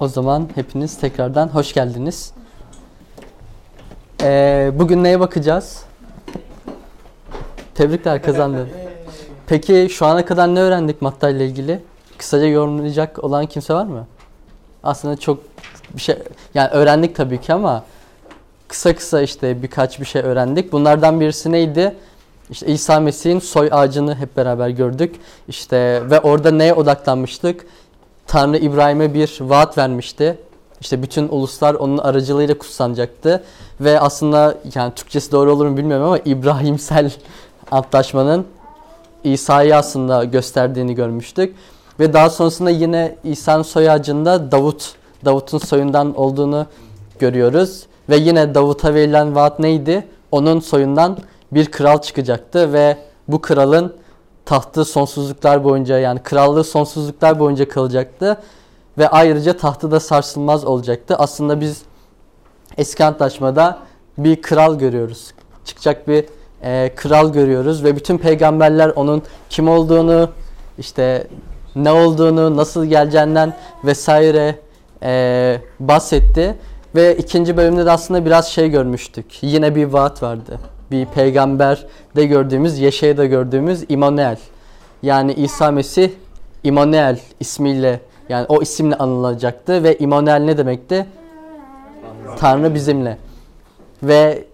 O zaman hepiniz tekrardan hoş geldiniz. Ee, bugün neye bakacağız? Tebrikler kazandın. Peki şu ana kadar ne öğrendik Matta ile ilgili? Kısaca yorumlayacak olan kimse var mı? Aslında çok bir şey yani öğrendik tabii ki ama kısa kısa işte birkaç bir şey öğrendik. Bunlardan birisi neydi? İşte İsa Mesih'in soy ağacını hep beraber gördük. İşte ve orada neye odaklanmıştık? Tanrı İbrahim'e bir vaat vermişti. İşte bütün uluslar onun aracılığıyla kutsanacaktı. Ve aslında yani Türkçesi doğru olur mu bilmiyorum ama İbrahimsel antlaşmanın İsa'yı aslında gösterdiğini görmüştük. Ve daha sonrasında yine İsa'nın soy ağacında Davut, Davut'un soyundan olduğunu görüyoruz. Ve yine Davut'a verilen vaat neydi? Onun soyundan bir kral çıkacaktı ve bu kralın tahtı sonsuzluklar boyunca yani krallığı sonsuzluklar boyunca kalacaktı. Ve ayrıca tahtı da sarsılmaz olacaktı. Aslında biz eski antlaşmada bir kral görüyoruz. Çıkacak bir e, kral görüyoruz ve bütün peygamberler onun kim olduğunu, işte ne olduğunu, nasıl geleceğinden vesaire e, bahsetti. Ve ikinci bölümde de aslında biraz şey görmüştük. Yine bir vaat vardı. Bir peygamber de gördüğümüz, Yeşe'de gördüğümüz İmanuel. Yani İsa Mesih İmanuel ismiyle yani o isimle anılacaktı ve İmanuel ne demekti? Tanrı bizimle. Ve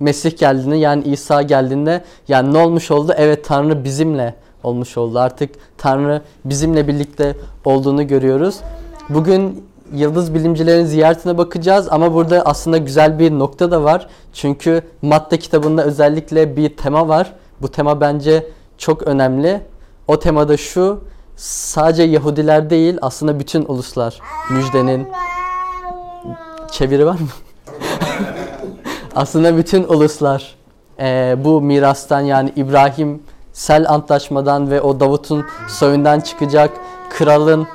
Mesih geldiğinde yani İsa geldiğinde yani ne olmuş oldu? Evet Tanrı bizimle olmuş oldu. Artık Tanrı bizimle birlikte olduğunu görüyoruz. Bugün yıldız bilimcilerin ziyaretine bakacağız ama burada aslında güzel bir nokta da var. Çünkü Matta kitabında özellikle bir tema var. Bu tema bence çok önemli. O temada şu, sadece Yahudiler değil aslında bütün uluslar müjdenin çeviri var mı? aslında bütün uluslar e, bu mirastan yani İbrahim Sel antlaşmadan ve o Davut'un soyundan çıkacak kralın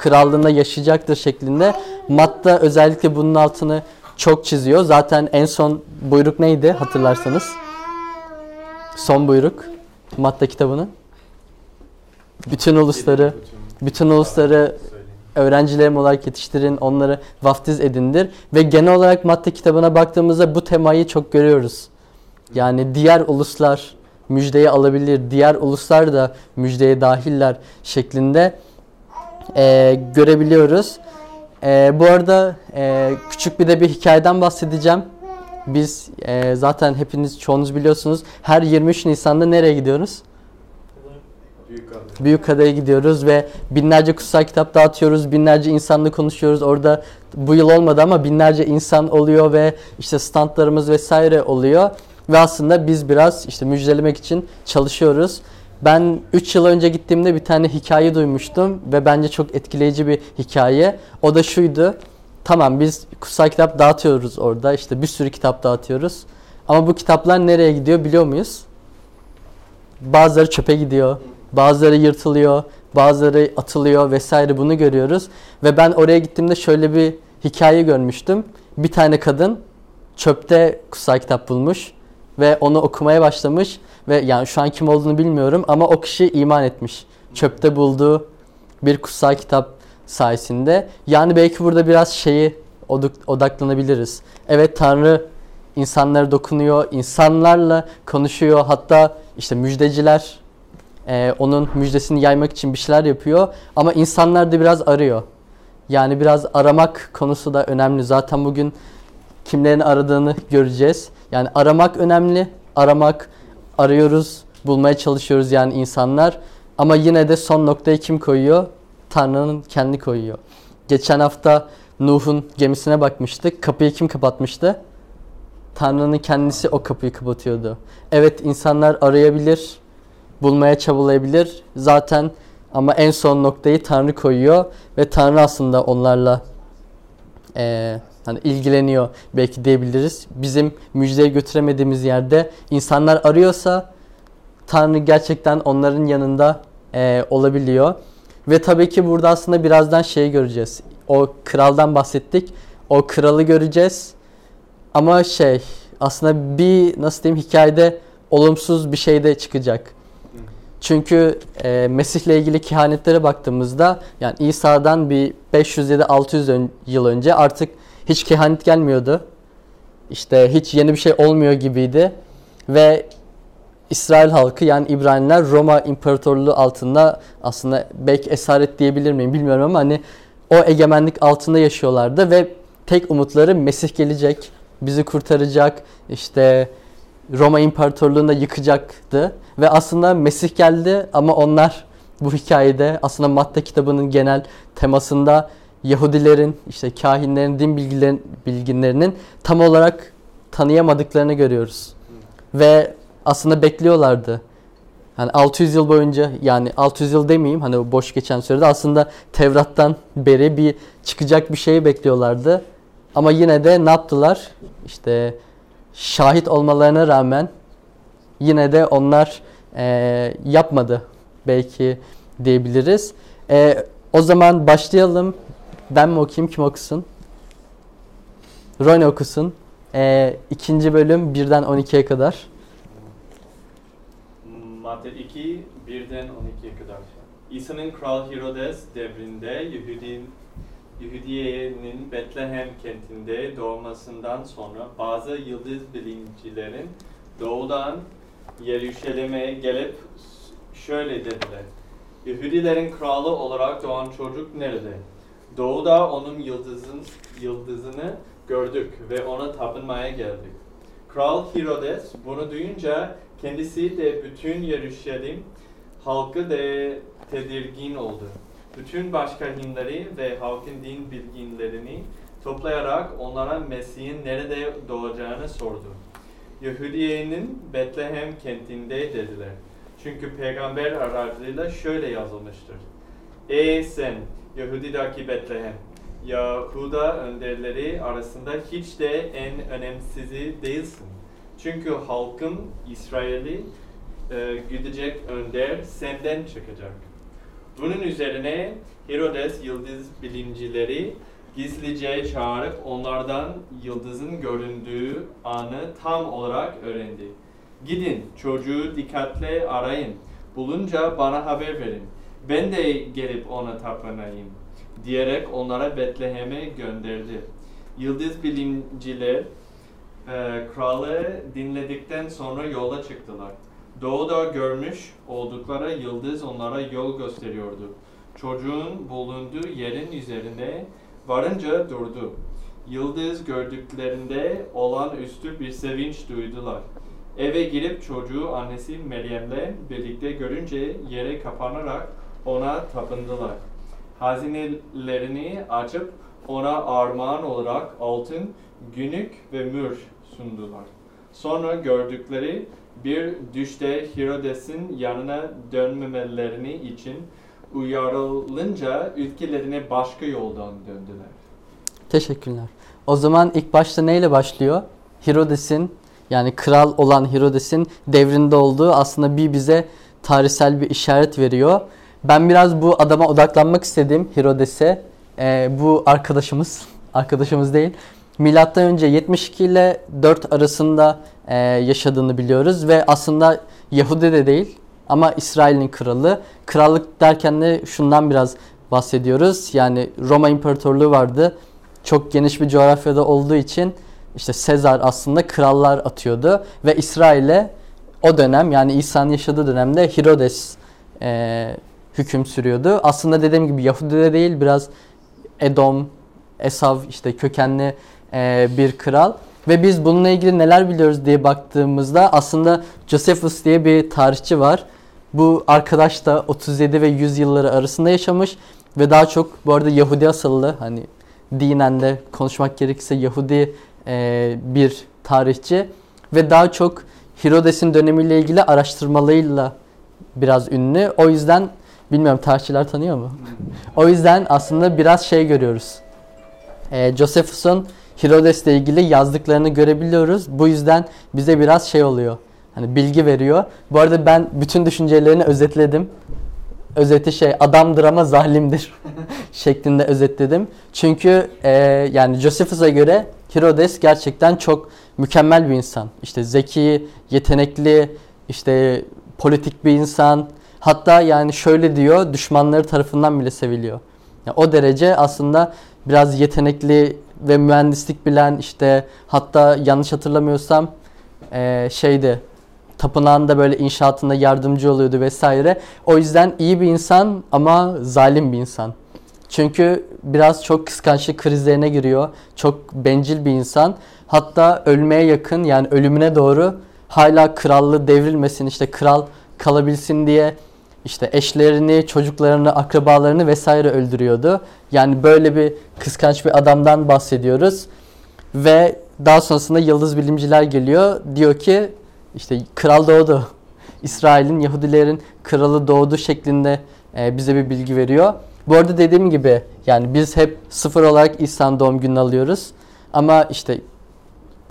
krallığında yaşayacaktır şeklinde. Matta özellikle bunun altını çok çiziyor. Zaten en son buyruk neydi hatırlarsanız? Son buyruk Matta kitabının. Bütün ulusları bütün ulusları öğrencilerim olarak yetiştirin, onları vaftiz edindir. Ve genel olarak Matta kitabına baktığımızda bu temayı çok görüyoruz. Yani diğer uluslar müjdeyi alabilir, diğer uluslar da müjdeye dahiller şeklinde e, görebiliyoruz. E, bu arada e, küçük bir de bir hikayeden bahsedeceğim. Biz e, zaten hepiniz çoğunuz biliyorsunuz her 23 Nisan'da nereye gidiyoruz? Büyük Adaya gidiyoruz ve binlerce kutsal kitap dağıtıyoruz, binlerce insanla konuşuyoruz. Orada bu yıl olmadı ama binlerce insan oluyor ve işte standlarımız vesaire oluyor. Ve aslında biz biraz işte müjdelemek için çalışıyoruz. Ben 3 yıl önce gittiğimde bir tane hikaye duymuştum ve bence çok etkileyici bir hikaye. O da şuydu. Tamam biz kutsal kitap dağıtıyoruz orada. işte bir sürü kitap dağıtıyoruz. Ama bu kitaplar nereye gidiyor biliyor muyuz? Bazıları çöpe gidiyor. Bazıları yırtılıyor. Bazıları atılıyor vesaire bunu görüyoruz. Ve ben oraya gittiğimde şöyle bir hikaye görmüştüm. Bir tane kadın çöpte kutsal kitap bulmuş ve onu okumaya başlamış ve yani şu an kim olduğunu bilmiyorum ama o kişi iman etmiş. Çöpte bulduğu bir kutsal kitap sayesinde. Yani belki burada biraz şeyi odaklanabiliriz. Evet Tanrı insanlara dokunuyor, insanlarla konuşuyor. Hatta işte müjdeciler e, onun müjdesini yaymak için bir şeyler yapıyor. Ama insanlar da biraz arıyor. Yani biraz aramak konusu da önemli. Zaten bugün kimlerin aradığını göreceğiz. Yani aramak önemli. Aramak, arıyoruz, bulmaya çalışıyoruz yani insanlar. Ama yine de son noktayı kim koyuyor? Tanrı'nın kendi koyuyor. Geçen hafta Nuh'un gemisine bakmıştık. Kapıyı kim kapatmıştı? Tanrı'nın kendisi o kapıyı kapatıyordu. Evet insanlar arayabilir, bulmaya çabalayabilir. Zaten ama en son noktayı Tanrı koyuyor ve Tanrı aslında onlarla e, hani ilgileniyor belki diyebiliriz. Bizim müjdeye götüremediğimiz yerde insanlar arıyorsa Tanrı gerçekten onların yanında e, olabiliyor. Ve tabii ki burada aslında birazdan şeyi göreceğiz. O kraldan bahsettik. O kralı göreceğiz. Ama şey aslında bir nasıl diyeyim hikayede olumsuz bir şey de çıkacak. Çünkü e, Mesih'le ilgili kehanetlere baktığımızda yani İsa'dan bir 500 ya da 600 ön, yıl önce artık hiç kehanet gelmiyordu. İşte hiç yeni bir şey olmuyor gibiydi. Ve İsrail halkı yani İbraniler Roma İmparatorluğu altında aslında belki esaret diyebilir miyim bilmiyorum ama hani o egemenlik altında yaşıyorlardı ve tek umutları Mesih gelecek, bizi kurtaracak, işte Roma İmparatorluğu'nu yıkacaktı. Ve aslında Mesih geldi ama onlar bu hikayede aslında Matta kitabının genel temasında Yahudilerin, işte kahinlerin, din bilgilerin, bilginlerinin tam olarak tanıyamadıklarını görüyoruz. Ve aslında bekliyorlardı. Yani 600 yıl boyunca yani 600 yıl demeyeyim hani boş geçen sürede aslında Tevrat'tan beri bir çıkacak bir şeyi bekliyorlardı. Ama yine de ne yaptılar? İşte şahit olmalarına rağmen yine de onlar e, yapmadı belki diyebiliriz. E, o zaman başlayalım. Ben mi okuyayım kim okusun? Ron okusun. E, ikinci bölüm 1'den 12'ye kadar. Madde 2, 1'den 12'ye kadar. İsa'nın Kral Herodes devrinde Yahudi, Yahudiye'nin Betlehem kentinde doğmasından sonra bazı yıldız bilimcilerin doğudan Yeruşalim'e gelip şöyle dediler. Yahudilerin kralı olarak doğan çocuk nerede? Doğuda onun yıldızın, yıldızını gördük ve ona tapınmaya geldik. Kral Herodes bunu duyunca kendisi de bütün Yeruşalim halkı da tedirgin oldu. Bütün başkahinleri ve halkın din bilginlerini toplayarak onlara Mesih'in nerede doğacağını sordu. Yahudiye'nin Betlehem kentinde dediler. Çünkü peygamber aracılığıyla şöyle yazılmıştır. Ey sen Yahudi'daki Betlehem, Yahuda önderleri arasında hiç de en önemsizi değilsin. Çünkü halkın İsrail'i e, gidecek önder senden çıkacak. Bunun üzerine Herodes yıldız bilimcileri gizlice çağırıp onlardan yıldızın göründüğü anı tam olarak öğrendi. Gidin çocuğu dikkatle arayın. Bulunca bana haber verin. Ben de gelip ona tapınayım diyerek onlara Betlehem'e gönderdi. Yıldız bilimciler e, kralı dinledikten sonra yola çıktılar. Doğuda görmüş oldukları yıldız onlara yol gösteriyordu. Çocuğun bulunduğu yerin üzerinde varınca durdu. Yıldız gördüklerinde olan üstü bir sevinç duydular. Eve girip çocuğu annesi Meryem'le birlikte görünce yere kapanarak ona tapındılar. Hazinelerini açıp ona armağan olarak altın, günlük ve mür sundular. Sonra gördükleri bir düşte Herodes'in yanına dönmemelerini için uyarılınca ülkelerine başka yoldan döndüler. Teşekkürler. O zaman ilk başta neyle başlıyor? Herodes'in yani kral olan Herodes'in devrinde olduğu aslında bir bize tarihsel bir işaret veriyor. Ben biraz bu adama odaklanmak istedim Herodes'e. Ee, bu arkadaşımız, arkadaşımız değil. Milattan önce 72 ile 4 arasında e, yaşadığını biliyoruz ve aslında Yahudi de değil ama İsrail'in kralı. Krallık derken de şundan biraz bahsediyoruz. Yani Roma İmparatorluğu vardı. Çok geniş bir coğrafyada olduğu için işte Sezar aslında krallar atıyordu ve İsrail'e o dönem yani İsa'nın yaşadığı dönemde Herodes e, hüküm sürüyordu. Aslında dediğim gibi Yahudi de değil biraz Edom, Esav işte kökenli e, bir kral. Ve biz bununla ilgili neler biliyoruz diye baktığımızda aslında Josephus diye bir tarihçi var. Bu arkadaş da 37 ve 100 yılları arasında yaşamış ve daha çok bu arada Yahudi asıllı hani dinen de konuşmak gerekirse Yahudi e, bir tarihçi ve daha çok Herodes'in dönemiyle ilgili araştırmalarıyla biraz ünlü. O yüzden bilmiyorum tarihçiler tanıyor mu? o yüzden aslında biraz şey görüyoruz. E, Josephus'un Herodes'le ilgili yazdıklarını görebiliyoruz. Bu yüzden bize biraz şey oluyor. Hani bilgi veriyor. Bu arada ben bütün düşüncelerini özetledim. Özeti şey adamdır ama zalimdir şeklinde özetledim. Çünkü e, yani Josephus'a göre Herodes gerçekten çok mükemmel bir insan. İşte zeki, yetenekli, işte politik bir insan. Hatta yani şöyle diyor düşmanları tarafından bile seviliyor. Yani o derece aslında biraz yetenekli ve mühendislik bilen işte hatta yanlış hatırlamıyorsam eee şeydi tapınağında böyle inşaatında yardımcı oluyordu vesaire. O yüzden iyi bir insan ama zalim bir insan. Çünkü biraz çok kıskançlık krizlerine giriyor. Çok bencil bir insan. Hatta ölmeye yakın yani ölümüne doğru hala krallığı devrilmesin işte kral kalabilsin diye işte eşlerini, çocuklarını, akrabalarını vesaire öldürüyordu. Yani böyle bir kıskanç bir adamdan bahsediyoruz. Ve daha sonrasında yıldız bilimciler geliyor. Diyor ki işte kral doğdu. İsrail'in, Yahudilerin kralı doğdu şeklinde e, bize bir bilgi veriyor. Bu arada dediğim gibi yani biz hep sıfır olarak İsa'nın doğum gününü alıyoruz. Ama işte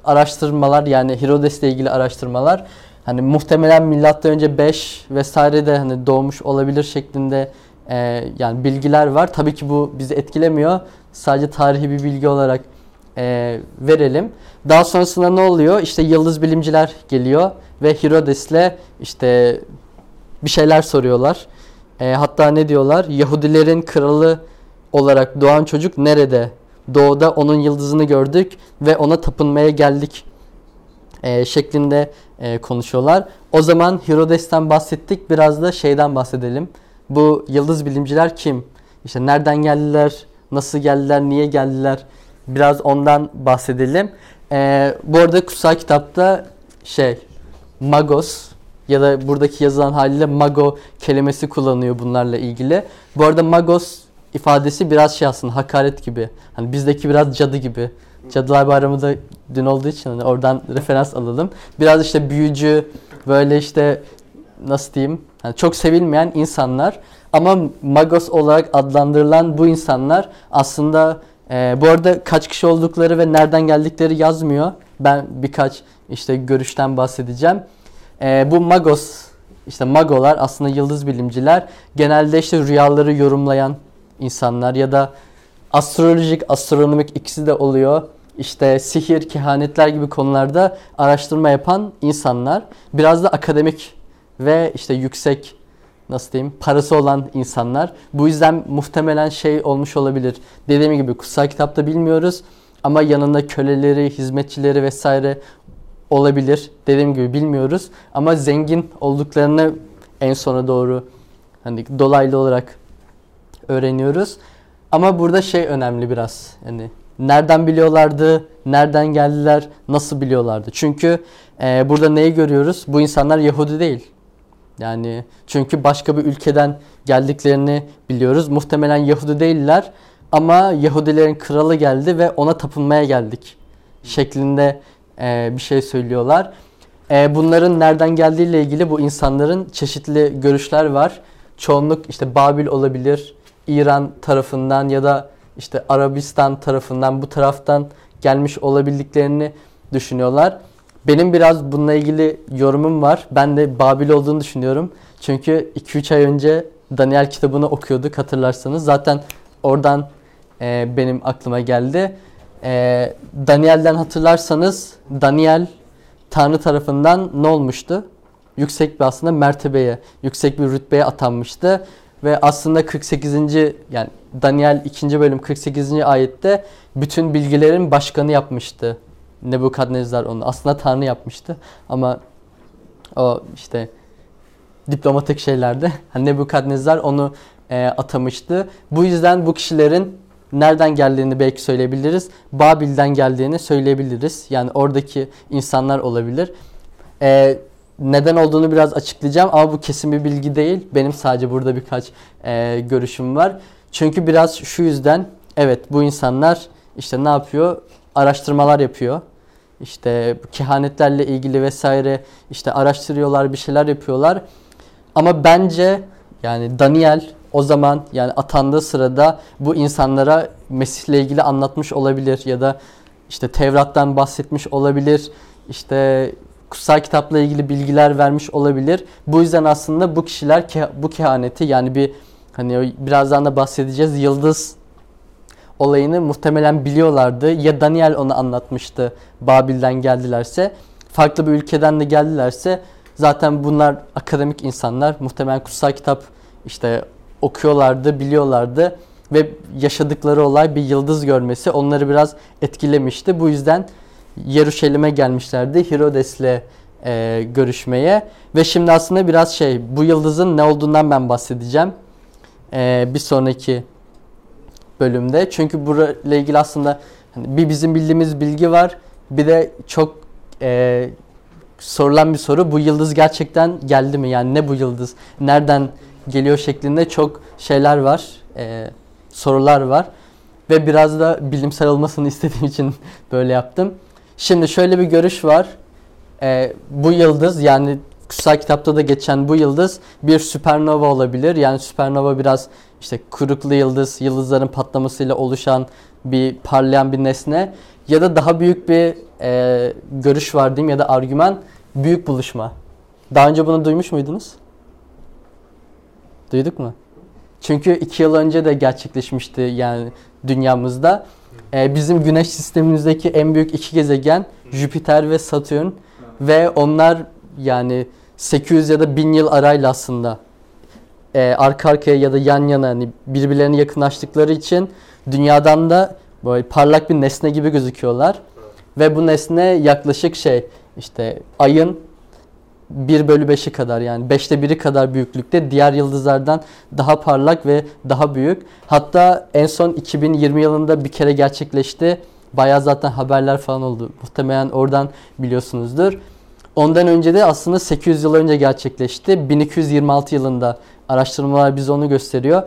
araştırmalar yani Herodes'le ilgili araştırmalar hani muhtemelen milattan önce 5 vesaire de hani doğmuş olabilir şeklinde e, yani bilgiler var. Tabii ki bu bizi etkilemiyor. Sadece tarihi bir bilgi olarak e, verelim. Daha sonrasında ne oluyor? İşte yıldız bilimciler geliyor ve Herodes'le işte bir şeyler soruyorlar. E, hatta ne diyorlar? Yahudilerin kralı olarak doğan çocuk nerede? Doğuda onun yıldızını gördük ve ona tapınmaya geldik e, şeklinde e, konuşuyorlar. O zaman Herodes'ten bahsettik. Biraz da şeyden bahsedelim. Bu yıldız bilimciler kim? İşte nereden geldiler? Nasıl geldiler? Niye geldiler? Biraz ondan bahsedelim. E, bu arada kutsal kitapta şey Magos ya da buradaki yazılan haliyle Mago kelimesi kullanıyor bunlarla ilgili. Bu arada Magos ifadesi biraz şey aslında hakaret gibi. Hani bizdeki biraz cadı gibi. Cadılar Bayramı da dün olduğu için hani oradan referans alalım. Biraz işte büyücü böyle işte nasıl diyeyim hani çok sevilmeyen insanlar ama magos olarak adlandırılan bu insanlar aslında e, bu arada kaç kişi oldukları ve nereden geldikleri yazmıyor. Ben birkaç işte görüşten bahsedeceğim. E, bu magos işte magolar aslında yıldız bilimciler genelde işte rüyaları yorumlayan insanlar ya da astrolojik, astronomik ikisi de oluyor. İşte sihir, kehanetler gibi konularda araştırma yapan insanlar. Biraz da akademik ve işte yüksek nasıl diyeyim parası olan insanlar. Bu yüzden muhtemelen şey olmuş olabilir. Dediğim gibi kutsal kitapta bilmiyoruz ama yanında köleleri, hizmetçileri vesaire olabilir. Dediğim gibi bilmiyoruz ama zengin olduklarını en sona doğru hani dolaylı olarak öğreniyoruz. Ama burada şey önemli biraz. Yani nereden biliyorlardı, nereden geldiler, nasıl biliyorlardı? Çünkü e, burada neyi görüyoruz? Bu insanlar Yahudi değil. Yani çünkü başka bir ülkeden geldiklerini biliyoruz. Muhtemelen Yahudi değiller ama Yahudilerin kralı geldi ve ona tapınmaya geldik şeklinde e, bir şey söylüyorlar. E, bunların nereden geldiğiyle ilgili bu insanların çeşitli görüşler var. Çoğunluk işte Babil olabilir, İran tarafından ya da işte Arabistan tarafından bu taraftan gelmiş olabildiklerini düşünüyorlar. Benim biraz bununla ilgili yorumum var. Ben de Babil olduğunu düşünüyorum. Çünkü 2-3 ay önce Daniel kitabını okuyorduk hatırlarsanız. Zaten oradan e, benim aklıma geldi. E, Daniel'den hatırlarsanız Daniel Tanrı tarafından ne olmuştu? Yüksek bir aslında mertebeye, yüksek bir rütbeye atanmıştı. Ve aslında 48. yani Daniel 2. bölüm 48. ayette bütün bilgilerin başkanı yapmıştı. Nebukadnezar onu. Aslında Tanrı yapmıştı ama o işte diplomatik şeylerde hani Nebukadnezar onu e, atamıştı. Bu yüzden bu kişilerin nereden geldiğini belki söyleyebiliriz. Babil'den geldiğini söyleyebiliriz. Yani oradaki insanlar olabilir. E, neden olduğunu biraz açıklayacağım ama bu kesin bir bilgi değil. Benim sadece burada birkaç e, görüşüm var. Çünkü biraz şu yüzden evet bu insanlar işte ne yapıyor? Araştırmalar yapıyor. İşte kehanetlerle ilgili vesaire işte araştırıyorlar, bir şeyler yapıyorlar. Ama bence yani Daniel o zaman yani atandığı sırada bu insanlara Mesih'le ilgili anlatmış olabilir ya da işte Tevrat'tan bahsetmiş olabilir. İşte kutsal kitapla ilgili bilgiler vermiş olabilir. Bu yüzden aslında bu kişiler bu kehaneti yani bir hani birazdan da bahsedeceğiz yıldız olayını muhtemelen biliyorlardı. Ya Daniel onu anlatmıştı Babil'den geldilerse farklı bir ülkeden de geldilerse Zaten bunlar akademik insanlar. Muhtemelen kutsal kitap işte okuyorlardı, biliyorlardı ve yaşadıkları olay bir yıldız görmesi onları biraz etkilemişti. Bu yüzden Yeruşalim'e gelmişlerdi Herodes'le e, görüşmeye ve şimdi aslında biraz şey bu yıldızın ne olduğundan ben bahsedeceğim e, bir sonraki bölümde. Çünkü burayla ilgili aslında hani bir bizim bildiğimiz bilgi var bir de çok e, sorulan bir soru bu yıldız gerçekten geldi mi yani ne bu yıldız nereden geliyor şeklinde çok şeyler var e, sorular var ve biraz da bilimsel olmasını istediğim için böyle yaptım. Şimdi şöyle bir görüş var. Ee, bu yıldız yani kutsal kitapta da geçen bu yıldız bir süpernova olabilir. Yani süpernova biraz işte kuruklu yıldız, yıldızların patlamasıyla oluşan bir parlayan bir nesne ya da daha büyük bir e, görüş var diyeyim ya da argüman büyük buluşma. Daha önce bunu duymuş muydunuz? Duyduk mu? Çünkü iki yıl önce de gerçekleşmişti yani dünyamızda. Ee, bizim güneş sistemimizdeki en büyük iki gezegen Jüpiter ve Satürn. Ve onlar yani 800 ya da 1000 yıl arayla aslında e, arka arkaya ya da yan yana hani birbirlerine yakınlaştıkları için dünyadan da böyle parlak bir nesne gibi gözüküyorlar. Ve bu nesne yaklaşık şey işte ayın 1 bölü 5'i kadar yani 5'te 1'i kadar büyüklükte diğer yıldızlardan daha parlak ve daha büyük. Hatta en son 2020 yılında bir kere gerçekleşti. Bayağı zaten haberler falan oldu. Muhtemelen oradan biliyorsunuzdur. Ondan önce de aslında 800 yıl önce gerçekleşti. 1226 yılında araştırmalar bize onu gösteriyor.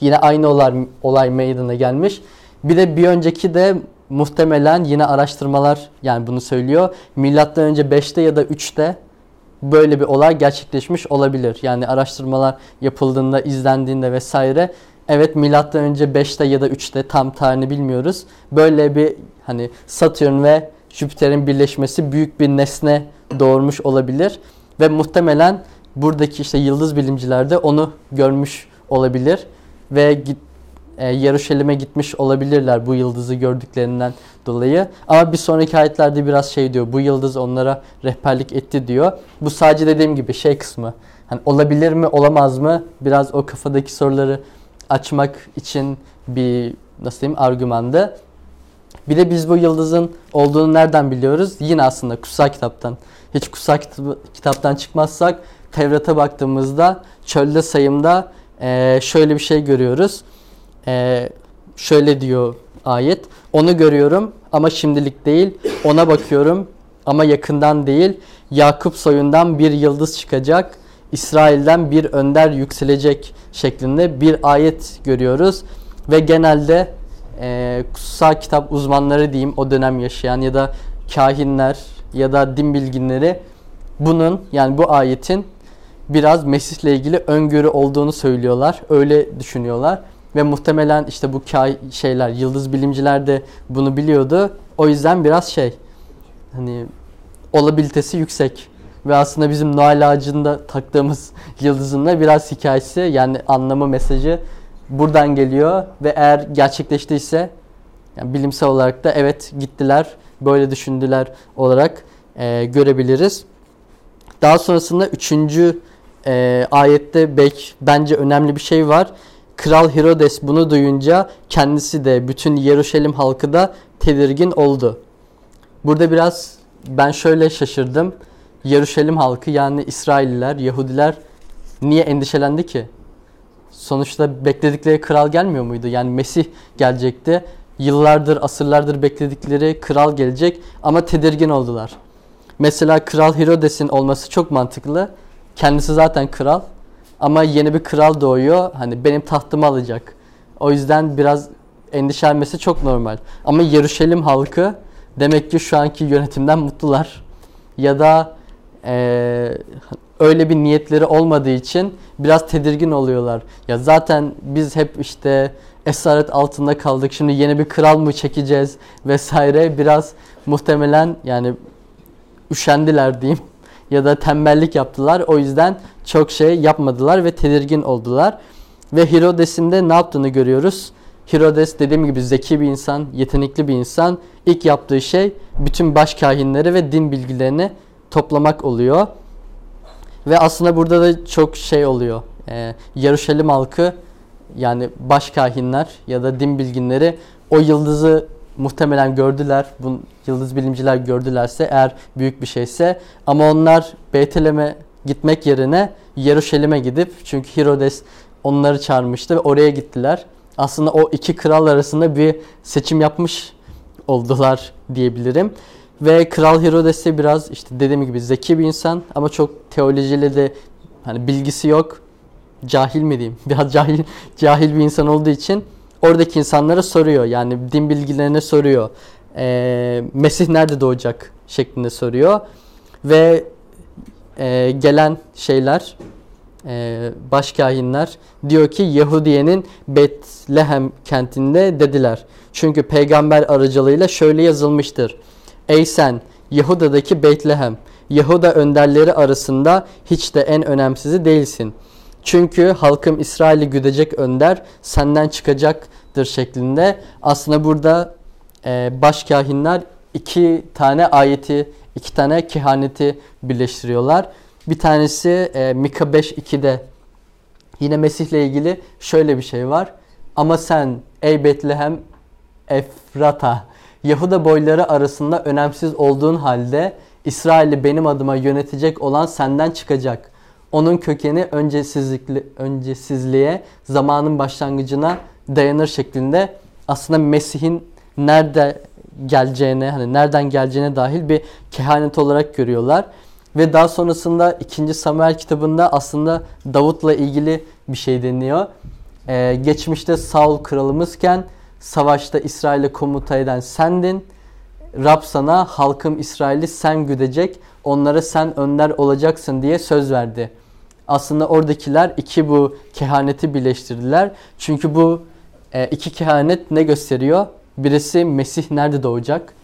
Yine aynı olay, olay meydana gelmiş. Bir de bir önceki de muhtemelen yine araştırmalar yani bunu söylüyor. Milattan önce 5'te ya da 3'te böyle bir olay gerçekleşmiş olabilir. Yani araştırmalar yapıldığında, izlendiğinde vesaire evet milattan önce 5'te ya da 3'te tam tarihini bilmiyoruz. Böyle bir hani Satürn ve Jüpiter'in birleşmesi büyük bir nesne doğurmuş olabilir ve muhtemelen buradaki işte yıldız bilimciler de onu görmüş olabilir ve git, e, Yeruşalim'e gitmiş olabilirler bu yıldızı gördüklerinden dolayı. Ama bir sonraki ayetlerde biraz şey diyor. Bu yıldız onlara rehberlik etti diyor. Bu sadece dediğim gibi şey kısmı. Hani olabilir mi, olamaz mı? Biraz o kafadaki soruları açmak için bir nasıl diyeyim argümandı. Bir de biz bu yıldızın olduğunu nereden biliyoruz? Yine aslında kutsal kitaptan. Hiç kutsal kitaptan çıkmazsak Tevrat'a baktığımızda çölde sayımda e, şöyle bir şey görüyoruz. E, şöyle diyor ayet. Onu görüyorum ama şimdilik değil. Ona bakıyorum ama yakından değil. Yakup soyundan bir yıldız çıkacak. İsrail'den bir önder yükselecek şeklinde bir ayet görüyoruz. Ve genelde e, kutsal kitap uzmanları diyeyim o dönem yaşayan ya da kahinler ya da din bilginleri bunun yani bu ayetin biraz Mesih'le ilgili öngörü olduğunu söylüyorlar. Öyle düşünüyorlar. Ve muhtemelen işte bu kay şeyler, yıldız bilimciler de bunu biliyordu. O yüzden biraz şey hani olabilitesi yüksek. Ve aslında bizim Noel ağacında taktığımız yıldızın da biraz hikayesi yani anlamı mesajı buradan geliyor ve eğer gerçekleştiyse yani bilimsel olarak da evet gittiler böyle düşündüler olarak e, görebiliriz. Daha sonrasında üçüncü e, ayette belki bence önemli bir şey var. Kral Herodes bunu duyunca kendisi de bütün Yeruşalim halkı da tedirgin oldu. Burada biraz ben şöyle şaşırdım. Yeruşalim halkı yani İsrailliler, Yahudiler niye endişelendi ki? Sonuçta bekledikleri kral gelmiyor muydu? Yani Mesih gelecekti. Yıllardır, asırlardır bekledikleri kral gelecek ama tedirgin oldular. Mesela Kral Herodes'in olması çok mantıklı. Kendisi zaten kral. Ama yeni bir kral doğuyor. Hani benim tahtımı alacak. O yüzden biraz endişelenmesi çok normal. Ama Yeruşalim halkı demek ki şu anki yönetimden mutlular. Ya da e, öyle bir niyetleri olmadığı için biraz tedirgin oluyorlar. Ya zaten biz hep işte esaret altında kaldık. Şimdi yeni bir kral mı çekeceğiz vesaire. Biraz muhtemelen yani üşendiler diyeyim ya da tembellik yaptılar. O yüzden çok şey yapmadılar ve tedirgin oldular. Ve Herodes'in de ne yaptığını görüyoruz. Herodes dediğim gibi zeki bir insan, yetenekli bir insan. İlk yaptığı şey bütün baş kahinleri ve din bilgilerini toplamak oluyor. Ve aslında burada da çok şey oluyor. Ee, Yaruşalim halkı yani baş kahinler ya da din bilginleri o yıldızı muhtemelen gördüler. Bu yıldız bilimciler gördülerse eğer büyük bir şeyse ama onlar Beytlem'e gitmek yerine Yeruşalim'e gidip çünkü Herodes onları çağırmıştı ve oraya gittiler. Aslında o iki kral arasında bir seçim yapmış oldular diyebilirim. Ve Kral Herodes de biraz işte dediğim gibi zeki bir insan ama çok teolojiyle de hani bilgisi yok. Cahil mi diyeyim? Biraz cahil cahil bir insan olduğu için oradaki insanlara soruyor. Yani din bilgilerine soruyor. Ee, Mesih nerede doğacak şeklinde soruyor. Ve e, gelen şeyler e, başkahinler diyor ki Yahudiye'nin Betlehem kentinde dediler. Çünkü peygamber aracılığıyla şöyle yazılmıştır. Ey sen Yahuda'daki Betlehem, Yahuda önderleri arasında hiç de en önemsizi değilsin. Çünkü halkım İsrail'i güdecek önder senden çıkacaktır şeklinde. Aslında burada e, başkahinler iki tane ayeti, iki tane kehaneti birleştiriyorlar. Bir tanesi e, Mika 5.2'de yine Mesih'le ilgili şöyle bir şey var. Ama sen ey Betlehem Efrata Yahuda boyları arasında önemsiz olduğun halde İsrail'i benim adıma yönetecek olan senden çıkacak. Onun kökeni öncesizlikli, öncesizliğe, zamanın başlangıcına dayanır şeklinde aslında Mesih'in nerede geleceğine, hani nereden geleceğine dahil bir kehanet olarak görüyorlar. Ve daha sonrasında 2. Samuel kitabında aslında Davut'la ilgili bir şey deniyor. Ee, geçmişte Saul kralımızken savaşta İsrail'e komuta eden sendin. Rab sana halkım İsrail'i sen güdecek, onlara sen önder olacaksın diye söz verdi. Aslında oradakiler iki bu kehaneti birleştirdiler. Çünkü bu e, iki kehanet ne gösteriyor? Birisi Mesih nerede doğacak?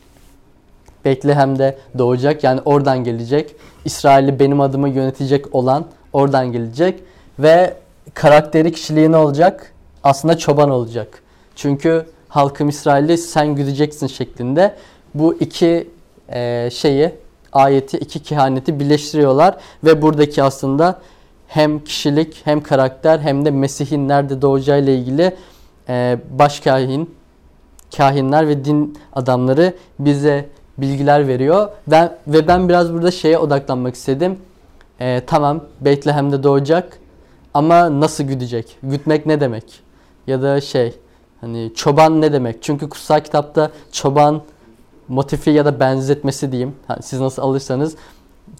Betlehem'de doğacak yani oradan gelecek. İsrail'i benim adıma yönetecek olan oradan gelecek. Ve karakteri kişiliği ne olacak? Aslında çoban olacak. Çünkü halkım İsrail'i sen güdeceksin şeklinde bu iki e, şeyi ayeti iki kehaneti birleştiriyorlar ve buradaki aslında hem kişilik hem karakter hem de Mesih'in nerede doğacağıyla ilgili e, baş kahin, kahinler ve din adamları bize bilgiler veriyor. Ben ve ben biraz burada şeye odaklanmak istedim. E, tamam Betlehem'de doğacak ama nasıl güdecek? Gütmek ne demek? Ya da şey hani çoban ne demek? Çünkü kutsal kitapta çoban motifi ya da benzetmesi diyeyim. Siz nasıl alırsanız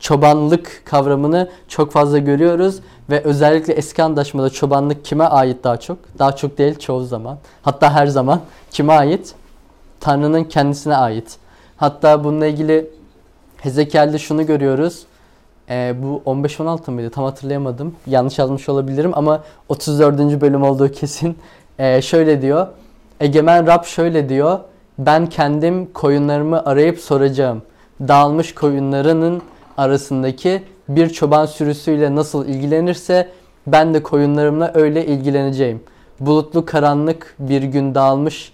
çobanlık kavramını çok fazla görüyoruz ve özellikle eski antlaşmada çobanlık kime ait daha çok? Daha çok değil çoğu zaman. Hatta her zaman kime ait? Tanrı'nın kendisine ait. Hatta bununla ilgili Hezekiel'de şunu görüyoruz. Ee, bu 15-16 mıydı? Tam hatırlayamadım. Yanlış yazmış olabilirim ama 34. bölüm olduğu kesin. Ee, şöyle diyor. Egemen Rab şöyle diyor. Ben kendim koyunlarımı arayıp soracağım. Dağılmış koyunlarının arasındaki bir çoban sürüsüyle nasıl ilgilenirse ben de koyunlarımla öyle ilgileneceğim. Bulutlu karanlık bir gün dağılmış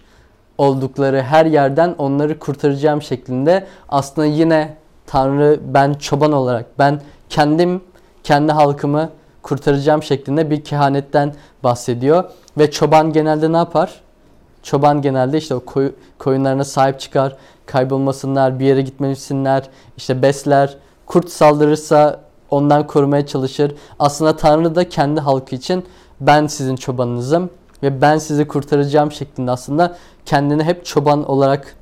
oldukları her yerden onları kurtaracağım şeklinde aslında yine Tanrı ben çoban olarak ben kendim kendi halkımı kurtaracağım şeklinde bir kehanetten bahsediyor. Ve çoban genelde ne yapar? Çoban genelde işte o koy, koyunlarına sahip çıkar, kaybolmasınlar, bir yere gitmesinler, işte besler. Kurt saldırırsa ondan korumaya çalışır. Aslında Tanrı da kendi halkı için ben sizin çobanınızım ve ben sizi kurtaracağım şeklinde aslında kendini hep çoban olarak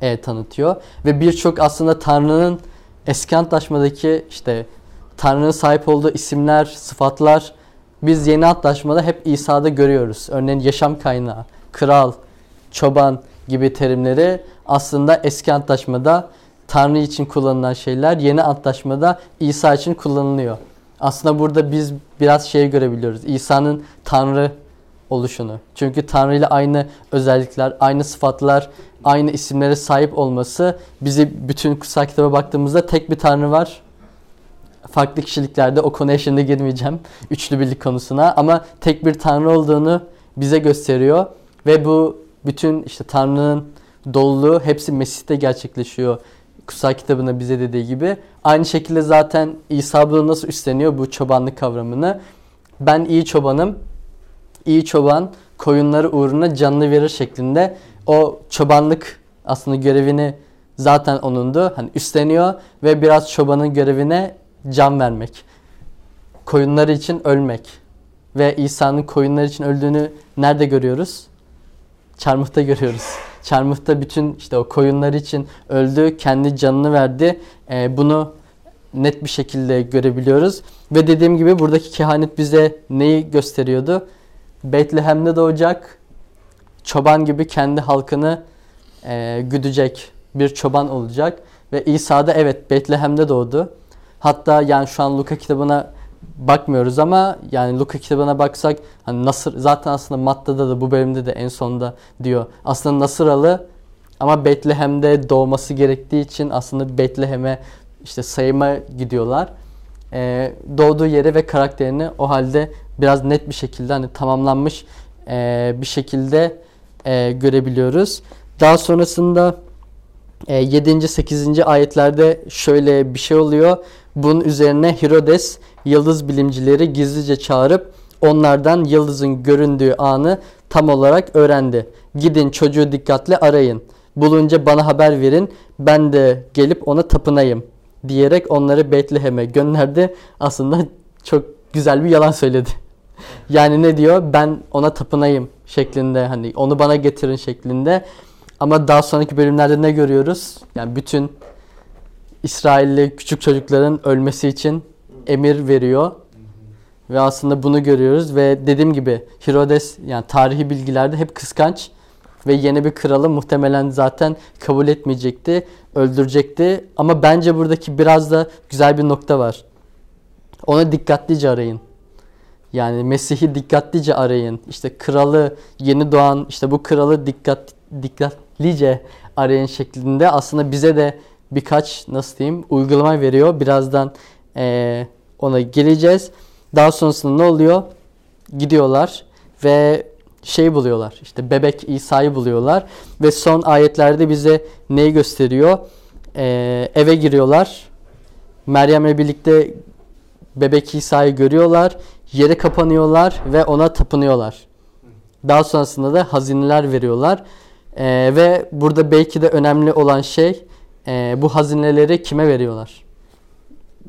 e, tanıtıyor. Ve birçok aslında Tanrı'nın eski antlaşmadaki işte Tanrı'nın sahip olduğu isimler, sıfatlar biz yeni antlaşmada hep İsa'da görüyoruz. Örneğin yaşam kaynağı, kral, çoban gibi terimleri aslında eski antlaşmada Tanrı için kullanılan şeyler yeni antlaşmada İsa için kullanılıyor. Aslında burada biz biraz şey görebiliyoruz. İsa'nın Tanrı oluşunu. Çünkü Tanrı ile aynı özellikler, aynı sıfatlar, aynı isimlere sahip olması bizi bütün kutsal kitaba baktığımızda tek bir Tanrı var. Farklı kişiliklerde o konuya şimdi girmeyeceğim. Üçlü birlik konusuna ama tek bir Tanrı olduğunu bize gösteriyor ve bu bütün işte Tanrı'nın doluluğu hepsi Mesih'te gerçekleşiyor. Kutsal kitabında bize dediği gibi. Aynı şekilde zaten İsa bunu nasıl üstleniyor bu çobanlık kavramını. Ben iyi çobanım. İyi çoban koyunları uğruna canını verir şeklinde o çobanlık aslında görevini zaten onundu. Hani üstleniyor ve biraz çobanın görevine can vermek. Koyunları için ölmek. Ve İsa'nın koyunlar için öldüğünü nerede görüyoruz? Çarmıhta görüyoruz. Çarmıhta bütün işte o koyunlar için öldü, kendi canını verdi. Ee, bunu net bir şekilde görebiliyoruz. Ve dediğim gibi buradaki kehanet bize neyi gösteriyordu? Betlehem'de doğacak, çoban gibi kendi halkını e, güdecek bir çoban olacak. Ve İsa da evet Betlehem'de doğdu. Hatta yani şu an Luka kitabına bakmıyoruz ama yani Luka kitabına baksak hani Nasır zaten aslında Matta'da da bu bölümde de en sonda diyor. Aslında Nasıralı ama Betlehem'de doğması gerektiği için aslında Betlehem'e işte sayıma gidiyorlar. Ee, doğduğu yeri ve karakterini o halde biraz net bir şekilde hani tamamlanmış e, bir şekilde e, görebiliyoruz. Daha sonrasında e, 7. 8. ayetlerde şöyle bir şey oluyor. Bunun üzerine Herodes yıldız bilimcileri gizlice çağırıp onlardan yıldızın göründüğü anı tam olarak öğrendi. Gidin çocuğu dikkatle arayın. Bulunca bana haber verin. Ben de gelip ona tapınayım diyerek onları Betlehem'e gönderdi. Aslında çok güzel bir yalan söyledi. Yani ne diyor? Ben ona tapınayım şeklinde hani onu bana getirin şeklinde. Ama daha sonraki bölümlerde ne görüyoruz? Yani bütün İsrailli küçük çocukların ölmesi için emir veriyor. Ve aslında bunu görüyoruz ve dediğim gibi Herodes yani tarihi bilgilerde hep kıskanç ve yeni bir kralı muhtemelen zaten kabul etmeyecekti, öldürecekti. Ama bence buradaki biraz da güzel bir nokta var. Onu dikkatlice arayın. Yani Mesih'i dikkatlice arayın. İşte kralı yeni doğan işte bu kralı dikkat dikkatlice arayın şeklinde aslında bize de birkaç nasıl diyeyim uygulama veriyor. Birazdan e, ona geleceğiz. Daha sonrasında ne oluyor? Gidiyorlar ve şey buluyorlar. İşte bebek İsa'yı buluyorlar ve son ayetlerde bize neyi gösteriyor? Ee, eve giriyorlar. Meryem'le birlikte bebek İsa'yı görüyorlar. Yere kapanıyorlar ve ona tapınıyorlar. Daha sonrasında da hazineler veriyorlar. Ee, ve burada belki de önemli olan şey e, bu hazineleri kime veriyorlar?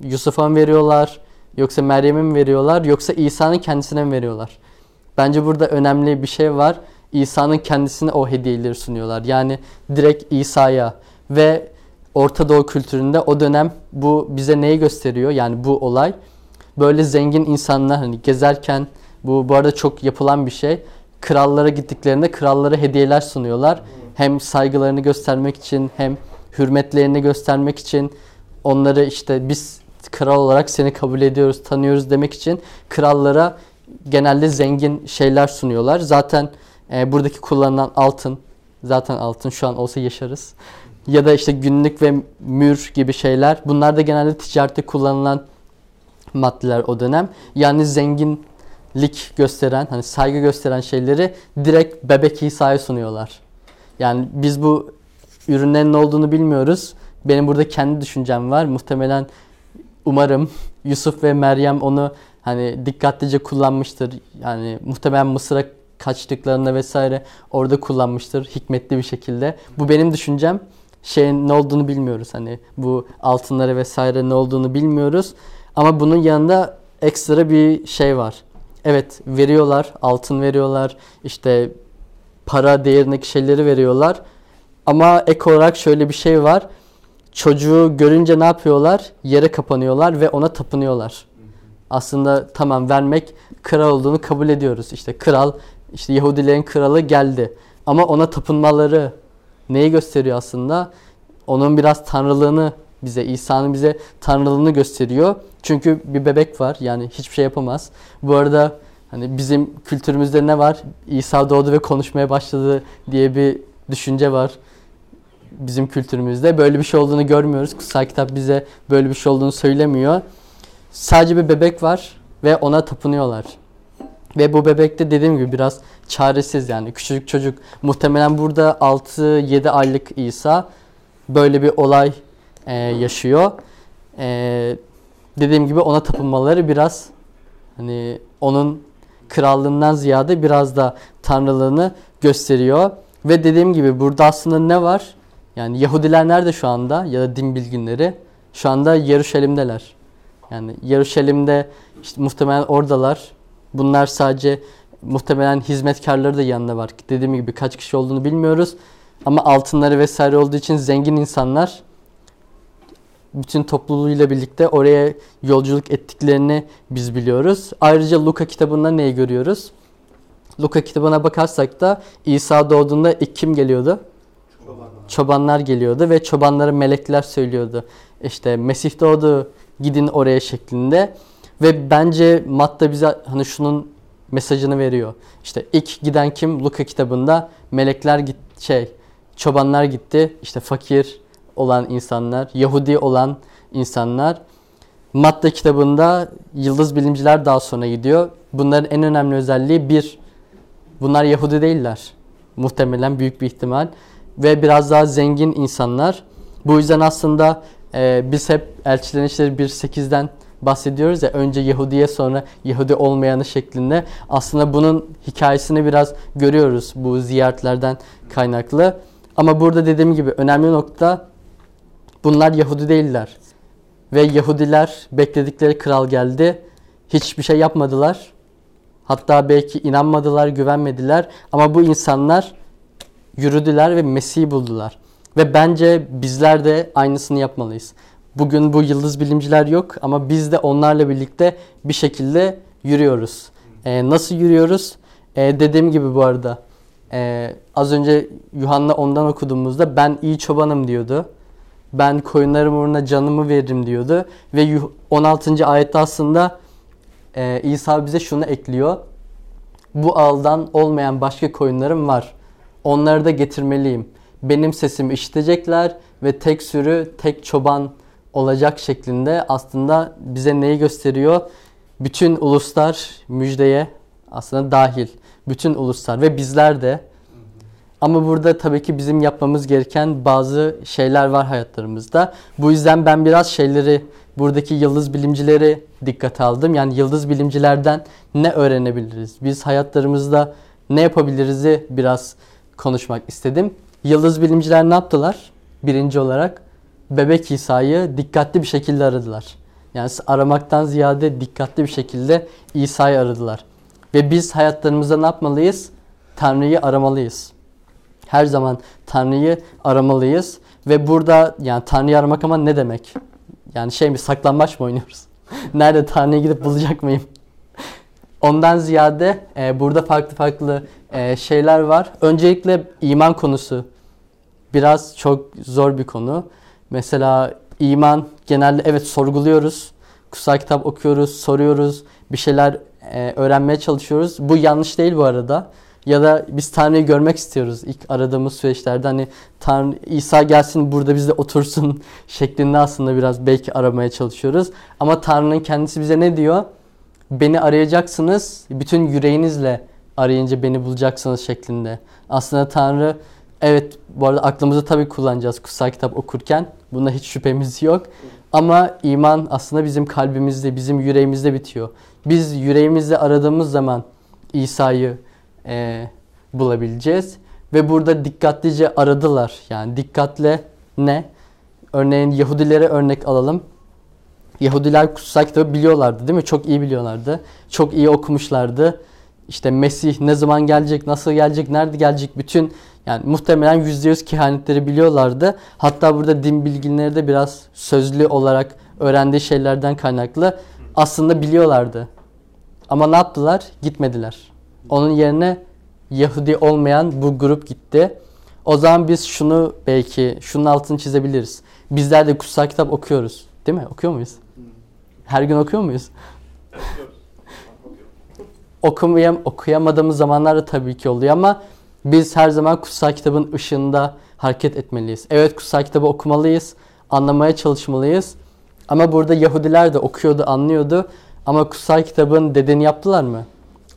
Yusuf'a mı veriyorlar? Yoksa Meryem'e mi veriyorlar? Yoksa İsa'nın kendisine mi veriyorlar? Bence burada önemli bir şey var. İsa'nın kendisine o hediyeleri sunuyorlar. Yani direkt İsa'ya ve Orta Doğu kültüründe o dönem bu bize neyi gösteriyor? Yani bu olay böyle zengin insanlar hani gezerken bu bu arada çok yapılan bir şey. Krallara gittiklerinde krallara hediyeler sunuyorlar. Hem saygılarını göstermek için hem hürmetlerini göstermek için onları işte biz kral olarak seni kabul ediyoruz, tanıyoruz demek için krallara genelde zengin şeyler sunuyorlar. Zaten e, buradaki kullanılan altın, zaten altın şu an olsa yaşarız. Ya da işte günlük ve mür gibi şeyler. Bunlar da genelde ticarette kullanılan maddeler o dönem. Yani zenginlik gösteren, hani saygı gösteren şeyleri direkt bebek İsa'ya sunuyorlar. Yani biz bu ürünlerin ne olduğunu bilmiyoruz. Benim burada kendi düşüncem var. Muhtemelen umarım Yusuf ve Meryem onu hani dikkatlice kullanmıştır. Yani muhtemelen Mısır'a kaçtıklarında vesaire orada kullanmıştır hikmetli bir şekilde. Bu benim düşüncem. Şeyin ne olduğunu bilmiyoruz. Hani bu altınları vesaire ne olduğunu bilmiyoruz. Ama bunun yanında ekstra bir şey var. Evet veriyorlar, altın veriyorlar, işte para değerindeki şeyleri veriyorlar. Ama ek olarak şöyle bir şey var. Çocuğu görünce ne yapıyorlar? Yere kapanıyorlar ve ona tapınıyorlar. Aslında tamam vermek kral olduğunu kabul ediyoruz. İşte kral, işte Yahudilerin kralı geldi. Ama ona tapınmaları neyi gösteriyor aslında? Onun biraz tanrılığını bize, İsa'nın bize tanrılığını gösteriyor. Çünkü bir bebek var yani hiçbir şey yapamaz. Bu arada hani bizim kültürümüzde ne var? İsa doğdu ve konuşmaya başladı diye bir düşünce var bizim kültürümüzde. Böyle bir şey olduğunu görmüyoruz. Kutsal kitap bize böyle bir şey olduğunu söylemiyor. Sadece bir bebek var ve ona tapınıyorlar. Ve bu bebek de dediğim gibi biraz çaresiz yani küçücük çocuk. Muhtemelen burada 6-7 aylık İsa böyle bir olay e, yaşıyor. E, dediğim gibi ona tapınmaları biraz hani onun krallığından ziyade biraz da tanrılığını gösteriyor. Ve dediğim gibi burada aslında ne var? Yani Yahudiler nerede şu anda ya da din bilginleri? Şu anda Yeruşalim'deler. Yani Yeruşalim'de işte muhtemelen oradalar. Bunlar sadece muhtemelen hizmetkarları da yanında var. Dediğim gibi kaç kişi olduğunu bilmiyoruz. Ama altınları vesaire olduğu için zengin insanlar bütün topluluğuyla birlikte oraya yolculuk ettiklerini biz biliyoruz. Ayrıca Luka kitabında neyi görüyoruz? Luka kitabına bakarsak da İsa doğduğunda ilk kim geliyordu? Çobanlar geliyordu ve çobanlara melekler söylüyordu. İşte Mesih doğdu gidin oraya şeklinde. Ve bence Matta bize hani şunun mesajını veriyor. İşte ilk giden kim? Luka kitabında melekler git şey çobanlar gitti. İşte fakir olan insanlar, Yahudi olan insanlar. Matta kitabında yıldız bilimciler daha sonra gidiyor. Bunların en önemli özelliği bir, bunlar Yahudi değiller. Muhtemelen büyük bir ihtimal. Ve biraz daha zengin insanlar. Bu yüzden aslında e, biz hep Elçilerin İşleri 1.8'den bahsediyoruz ya önce Yahudiye sonra Yahudi olmayanı şeklinde. Aslında bunun hikayesini biraz görüyoruz bu ziyaretlerden kaynaklı. Ama burada dediğim gibi önemli nokta bunlar Yahudi değiller. Ve Yahudiler bekledikleri kral geldi. Hiçbir şey yapmadılar. Hatta belki inanmadılar, güvenmediler. Ama bu insanlar yürüdüler ve Mesih'i buldular. Ve bence bizler de aynısını yapmalıyız. Bugün bu yıldız bilimciler yok ama biz de onlarla birlikte bir şekilde yürüyoruz. Ee, nasıl yürüyoruz? Ee, dediğim gibi bu arada ee, az önce Yuhanna ondan okuduğumuzda ben iyi çobanım diyordu. Ben koyunlarım uğruna canımı veririm diyordu. Ve 16. ayette aslında e, İsa bize şunu ekliyor. Bu aldan olmayan başka koyunlarım var. Onları da getirmeliyim. Benim sesimi işitecekler ve tek sürü, tek çoban olacak şeklinde aslında bize neyi gösteriyor? Bütün uluslar müjdeye aslında dahil. Bütün uluslar ve bizler de. Ama burada tabii ki bizim yapmamız gereken bazı şeyler var hayatlarımızda. Bu yüzden ben biraz şeyleri, buradaki yıldız bilimcileri dikkate aldım. Yani yıldız bilimcilerden ne öğrenebiliriz? Biz hayatlarımızda ne yapabiliriz'i biraz konuşmak istedim. Yıldız bilimciler ne yaptılar? Birinci olarak bebek İsa'yı dikkatli bir şekilde aradılar. Yani aramaktan ziyade dikkatli bir şekilde İsa'yı aradılar. Ve biz hayatlarımızda ne yapmalıyız? Tanrı'yı aramalıyız. Her zaman Tanrı'yı aramalıyız. Ve burada yani Tanrı'yı aramak ama ne demek? Yani şey mi saklanmaç mı oynuyoruz? Nerede Tanrı'yı gidip bulacak mıyım? Ondan ziyade e, burada farklı farklı e, şeyler var. Öncelikle iman konusu biraz çok zor bir konu. Mesela iman genelde evet sorguluyoruz. Kutsal kitap okuyoruz, soruyoruz, bir şeyler e, öğrenmeye çalışıyoruz. Bu yanlış değil bu arada. Ya da biz Tanrı'yı görmek istiyoruz ilk aradığımız süreçlerde. Hani Tanrı İsa gelsin burada bizde otursun şeklinde aslında biraz belki aramaya çalışıyoruz. Ama Tanrı'nın kendisi bize ne diyor? Beni arayacaksınız, bütün yüreğinizle arayınca beni bulacaksınız şeklinde. Aslında Tanrı evet bu arada aklımızı tabii kullanacağız kutsal kitap okurken. Bunda hiç şüphemiz yok. Ama iman aslında bizim kalbimizde, bizim yüreğimizde bitiyor. Biz yüreğimizde aradığımız zaman İsa'yı e, bulabileceğiz. Ve burada dikkatlice aradılar. Yani dikkatle ne? Örneğin Yahudilere örnek alalım. Yahudiler kutsal kitabı biliyorlardı değil mi? Çok iyi biliyorlardı. Çok iyi okumuşlardı. İşte Mesih ne zaman gelecek, nasıl gelecek, nerede gelecek bütün yani muhtemelen %100 kehanetleri biliyorlardı. Hatta burada din bilginleri de biraz sözlü olarak öğrendiği şeylerden kaynaklı aslında biliyorlardı. Ama ne yaptılar? Gitmediler. Onun yerine Yahudi olmayan bu grup gitti. O zaman biz şunu belki şunun altını çizebiliriz. Bizler de kutsal kitap okuyoruz. Değil mi? Okuyor muyuz? Her gün okuyor muyuz? Okumayam, okuyamadığımız zamanlarda tabii ki oluyor ama biz her zaman kutsal kitabın ışığında hareket etmeliyiz. Evet kutsal kitabı okumalıyız, anlamaya çalışmalıyız. Ama burada Yahudiler de okuyordu, anlıyordu. Ama kutsal kitabın dediğini yaptılar mı?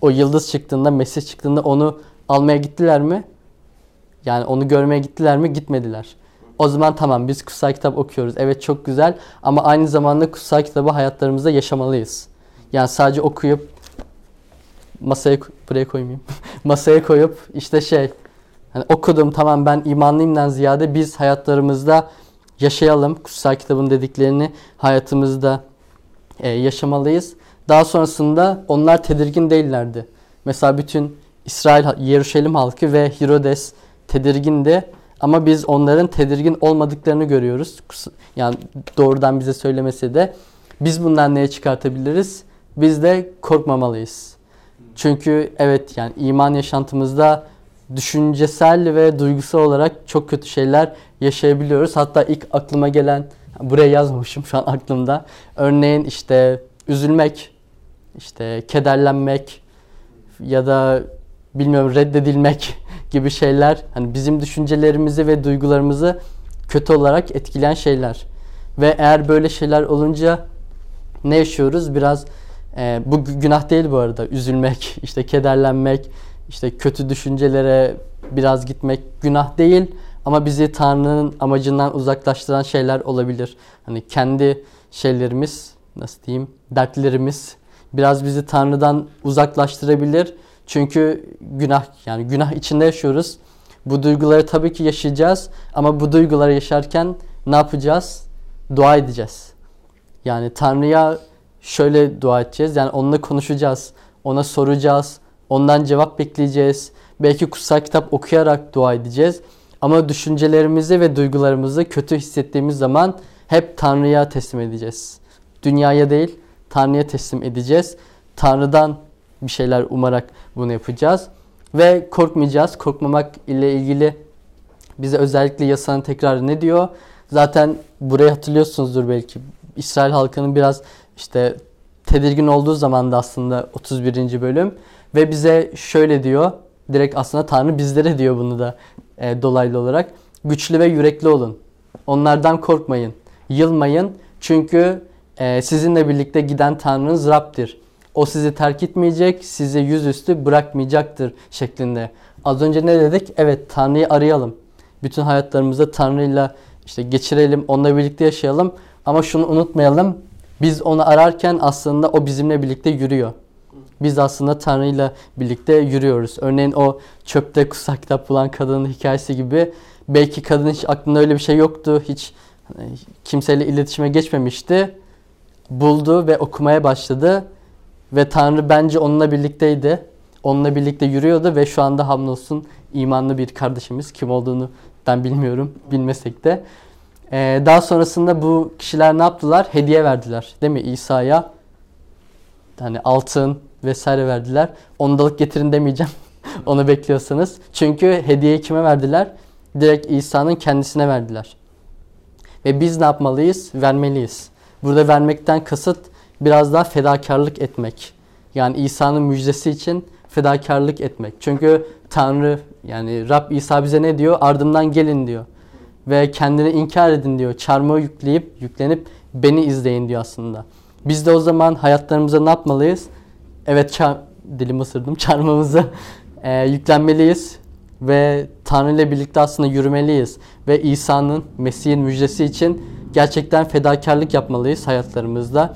O yıldız çıktığında, Mesih çıktığında onu almaya gittiler mi? Yani onu görmeye gittiler mi? Gitmediler. O zaman tamam biz kutsal kitap okuyoruz. Evet çok güzel ama aynı zamanda kutsal kitabı hayatlarımızda yaşamalıyız. Yani sadece okuyup masaya buraya koymayayım. masaya koyup işte şey hani okudum tamam ben imanlıyımdan ziyade biz hayatlarımızda yaşayalım. Kutsal kitabın dediklerini hayatımızda e, yaşamalıyız. Daha sonrasında onlar tedirgin değillerdi. Mesela bütün İsrail, Yeruşalim halkı ve Herodes tedirgindi. Ama biz onların tedirgin olmadıklarını görüyoruz. Yani doğrudan bize söylemese de biz bundan neye çıkartabiliriz? Biz de korkmamalıyız. Çünkü evet yani iman yaşantımızda düşüncesel ve duygusal olarak çok kötü şeyler yaşayabiliyoruz. Hatta ilk aklıma gelen buraya yazmamışım şu an aklımda. Örneğin işte üzülmek, işte kederlenmek ya da bilmiyorum reddedilmek gibi şeyler hani bizim düşüncelerimizi ve duygularımızı kötü olarak etkileyen şeyler. Ve eğer böyle şeyler olunca ne yaşıyoruz? Biraz e, bu günah değil bu arada. Üzülmek, işte kederlenmek, işte kötü düşüncelere biraz gitmek günah değil ama bizi Tanrı'nın amacından uzaklaştıran şeyler olabilir. Hani kendi şeylerimiz, nasıl diyeyim, dertlerimiz biraz bizi Tanrı'dan uzaklaştırabilir. Çünkü günah yani günah içinde yaşıyoruz. Bu duyguları tabii ki yaşayacağız ama bu duyguları yaşarken ne yapacağız? Dua edeceğiz. Yani Tanrı'ya şöyle dua edeceğiz. Yani onunla konuşacağız. Ona soracağız. Ondan cevap bekleyeceğiz. Belki kutsal kitap okuyarak dua edeceğiz. Ama düşüncelerimizi ve duygularımızı kötü hissettiğimiz zaman hep Tanrı'ya teslim edeceğiz. Dünyaya değil, Tanrı'ya teslim edeceğiz. Tanrı'dan bir şeyler umarak bunu yapacağız. Ve korkmayacağız. Korkmamak ile ilgili bize özellikle yasanın tekrarı ne diyor? Zaten burayı hatırlıyorsunuzdur belki. İsrail halkının biraz işte tedirgin olduğu zaman da aslında 31. bölüm ve bize şöyle diyor. Direkt aslında Tanrı bizlere diyor bunu da e, dolaylı olarak. Güçlü ve yürekli olun. Onlardan korkmayın. Yılmayın. Çünkü e, sizinle birlikte giden Tanrınız Rab'dir. O sizi terk etmeyecek, sizi yüzüstü bırakmayacaktır şeklinde. Az önce ne dedik? Evet Tanrı'yı arayalım. Bütün hayatlarımızda Tanrı'yla işte geçirelim, onunla birlikte yaşayalım. Ama şunu unutmayalım. Biz onu ararken aslında o bizimle birlikte yürüyor. Biz aslında Tanrı'yla birlikte yürüyoruz. Örneğin o çöpte kitap bulan kadının hikayesi gibi belki kadın hiç aklında öyle bir şey yoktu. Hiç hani, kimseyle iletişime geçmemişti. Buldu ve okumaya başladı ve Tanrı bence onunla birlikteydi. Onunla birlikte yürüyordu ve şu anda hamdolsun imanlı bir kardeşimiz. Kim olduğunu ben bilmiyorum. Bilmesek de. Ee, daha sonrasında bu kişiler ne yaptılar? Hediye verdiler. Değil mi? İsa'ya hani altın vesaire verdiler. Ondalık getirin demeyeceğim. Onu bekliyorsanız. Çünkü hediyeyi kime verdiler? Direkt İsa'nın kendisine verdiler. Ve biz ne yapmalıyız? Vermeliyiz. Burada vermekten kasıt biraz daha fedakarlık etmek. Yani İsa'nın müjdesi için fedakarlık etmek. Çünkü Tanrı yani Rab İsa bize ne diyor? Ardımdan gelin diyor. Ve kendini inkar edin diyor. Çarmıha yükleyip yüklenip beni izleyin diyor aslında. Biz de o zaman hayatlarımıza ne yapmalıyız? Evet çar dilim ısırdım. Çarmıhımıza e, yüklenmeliyiz. Ve Tanrı ile birlikte aslında yürümeliyiz. Ve İsa'nın, Mesih'in müjdesi için gerçekten fedakarlık yapmalıyız hayatlarımızda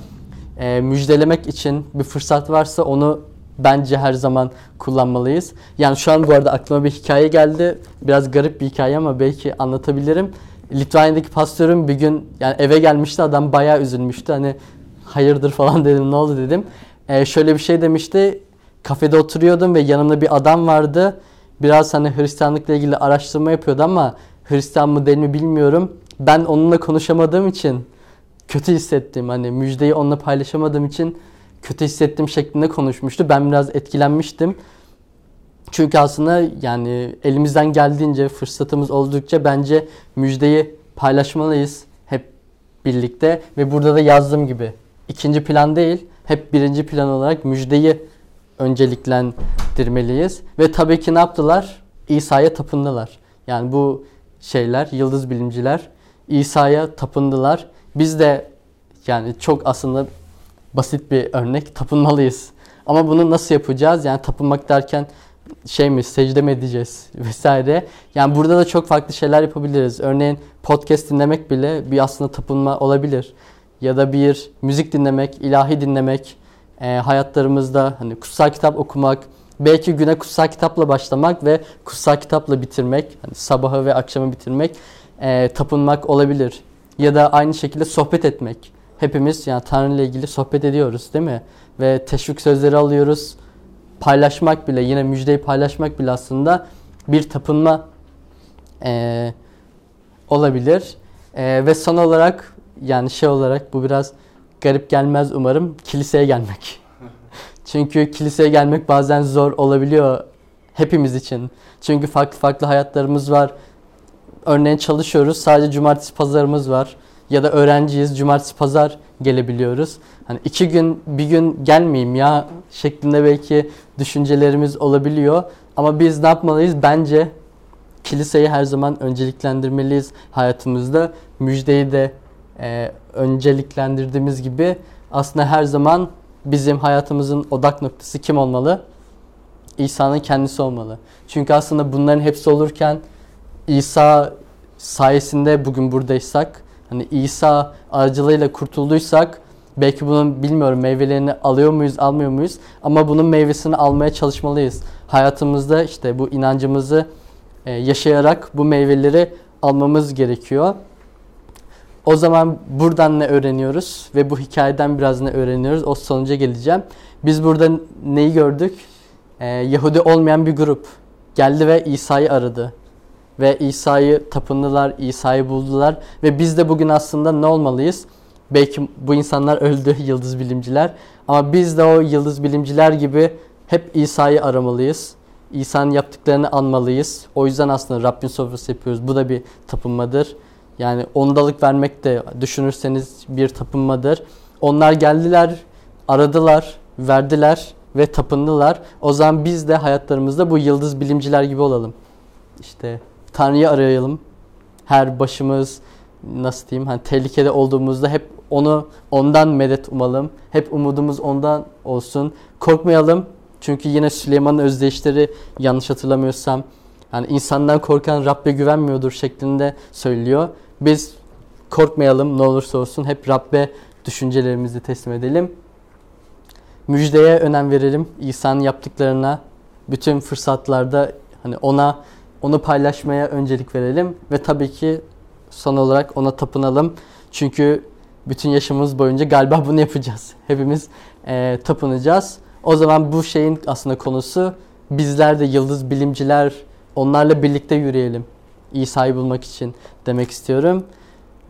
e, müjdelemek için bir fırsat varsa onu bence her zaman kullanmalıyız. Yani şu an bu arada aklıma bir hikaye geldi. Biraz garip bir hikaye ama belki anlatabilirim. Litvanya'daki pastörüm bir gün yani eve gelmişti adam bayağı üzülmüştü. Hani hayırdır falan dedim ne oldu dedim. Ee, şöyle bir şey demişti. Kafede oturuyordum ve yanımda bir adam vardı. Biraz hani Hristiyanlıkla ilgili araştırma yapıyordu ama Hristiyan mı değil mi bilmiyorum. Ben onunla konuşamadığım için kötü hissettim. Hani müjdeyi onunla paylaşamadığım için kötü hissettim şeklinde konuşmuştu. Ben biraz etkilenmiştim. Çünkü aslında yani elimizden geldiğince fırsatımız oldukça bence müjdeyi paylaşmalıyız hep birlikte ve burada da yazdığım gibi ikinci plan değil hep birinci plan olarak müjdeyi önceliklendirmeliyiz ve tabii ki ne yaptılar? İsa'ya tapındılar. Yani bu şeyler yıldız bilimciler İsa'ya tapındılar biz de yani çok aslında basit bir örnek tapınmalıyız. Ama bunu nasıl yapacağız? Yani tapınmak derken şey mi secde mi edeceğiz vesaire. Yani burada da çok farklı şeyler yapabiliriz. Örneğin podcast dinlemek bile bir aslında tapınma olabilir. Ya da bir müzik dinlemek, ilahi dinlemek, e, hayatlarımızda hani kutsal kitap okumak, belki güne kutsal kitapla başlamak ve kutsal kitapla bitirmek, hani sabahı ve akşamı bitirmek, e, tapınmak olabilir. Ya da aynı şekilde sohbet etmek. Hepimiz yani Tanrı ile ilgili sohbet ediyoruz değil mi? Ve teşvik sözleri alıyoruz. Paylaşmak bile, yine müjdeyi paylaşmak bile aslında bir tapınma e, olabilir. E, ve son olarak yani şey olarak bu biraz garip gelmez umarım kiliseye gelmek. Çünkü kiliseye gelmek bazen zor olabiliyor hepimiz için. Çünkü farklı farklı hayatlarımız var. Örneğin çalışıyoruz sadece cumartesi pazarımız var. Ya da öğrenciyiz cumartesi pazar gelebiliyoruz. Hani iki gün bir gün gelmeyeyim ya şeklinde belki düşüncelerimiz olabiliyor. Ama biz ne yapmalıyız? Bence kiliseyi her zaman önceliklendirmeliyiz hayatımızda. Müjdeyi de e, önceliklendirdiğimiz gibi aslında her zaman bizim hayatımızın odak noktası kim olmalı? İsa'nın kendisi olmalı. Çünkü aslında bunların hepsi olurken İsa sayesinde bugün buradaysak, hani İsa aracılığıyla kurtulduysak belki bunun bilmiyorum meyvelerini alıyor muyuz, almıyor muyuz? Ama bunun meyvesini almaya çalışmalıyız. Hayatımızda işte bu inancımızı e, yaşayarak bu meyveleri almamız gerekiyor. O zaman buradan ne öğreniyoruz ve bu hikayeden biraz ne öğreniyoruz? O sonuca geleceğim. Biz burada neyi gördük? Ee, Yahudi olmayan bir grup geldi ve İsa'yı aradı. Ve İsa'yı tapındılar, İsa'yı buldular. Ve biz de bugün aslında ne olmalıyız? Belki bu insanlar öldü, yıldız bilimciler. Ama biz de o yıldız bilimciler gibi hep İsa'yı aramalıyız. İsa'nın yaptıklarını anmalıyız. O yüzden aslında Rabbin sofrası yapıyoruz. Bu da bir tapınmadır. Yani ondalık vermek de düşünürseniz bir tapınmadır. Onlar geldiler, aradılar, verdiler ve tapındılar. O zaman biz de hayatlarımızda bu yıldız bilimciler gibi olalım. İşte Tanrı'yı arayalım. Her başımız nasıl diyeyim hani tehlikede olduğumuzda hep onu ondan medet umalım. Hep umudumuz ondan olsun. Korkmayalım. Çünkü yine Süleyman'ın özdeyişleri yanlış hatırlamıyorsam yani insandan korkan Rabbe güvenmiyordur şeklinde söylüyor. Biz korkmayalım ne olursa olsun hep Rabbe düşüncelerimizi teslim edelim. Müjdeye önem verelim. İsa'nın yaptıklarına bütün fırsatlarda hani ona onu paylaşmaya öncelik verelim ve tabii ki son olarak ona tapınalım. Çünkü bütün yaşamımız boyunca galiba bunu yapacağız. Hepimiz e, tapınacağız. O zaman bu şeyin aslında konusu bizler de yıldız bilimciler onlarla birlikte yürüyelim. İsa'yı bulmak için demek istiyorum.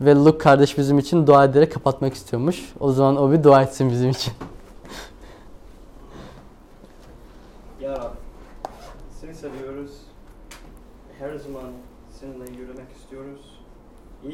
Ve Luke kardeş bizim için dua ederek kapatmak istiyormuş. O zaman o bir dua etsin bizim için. Ya Rab, seni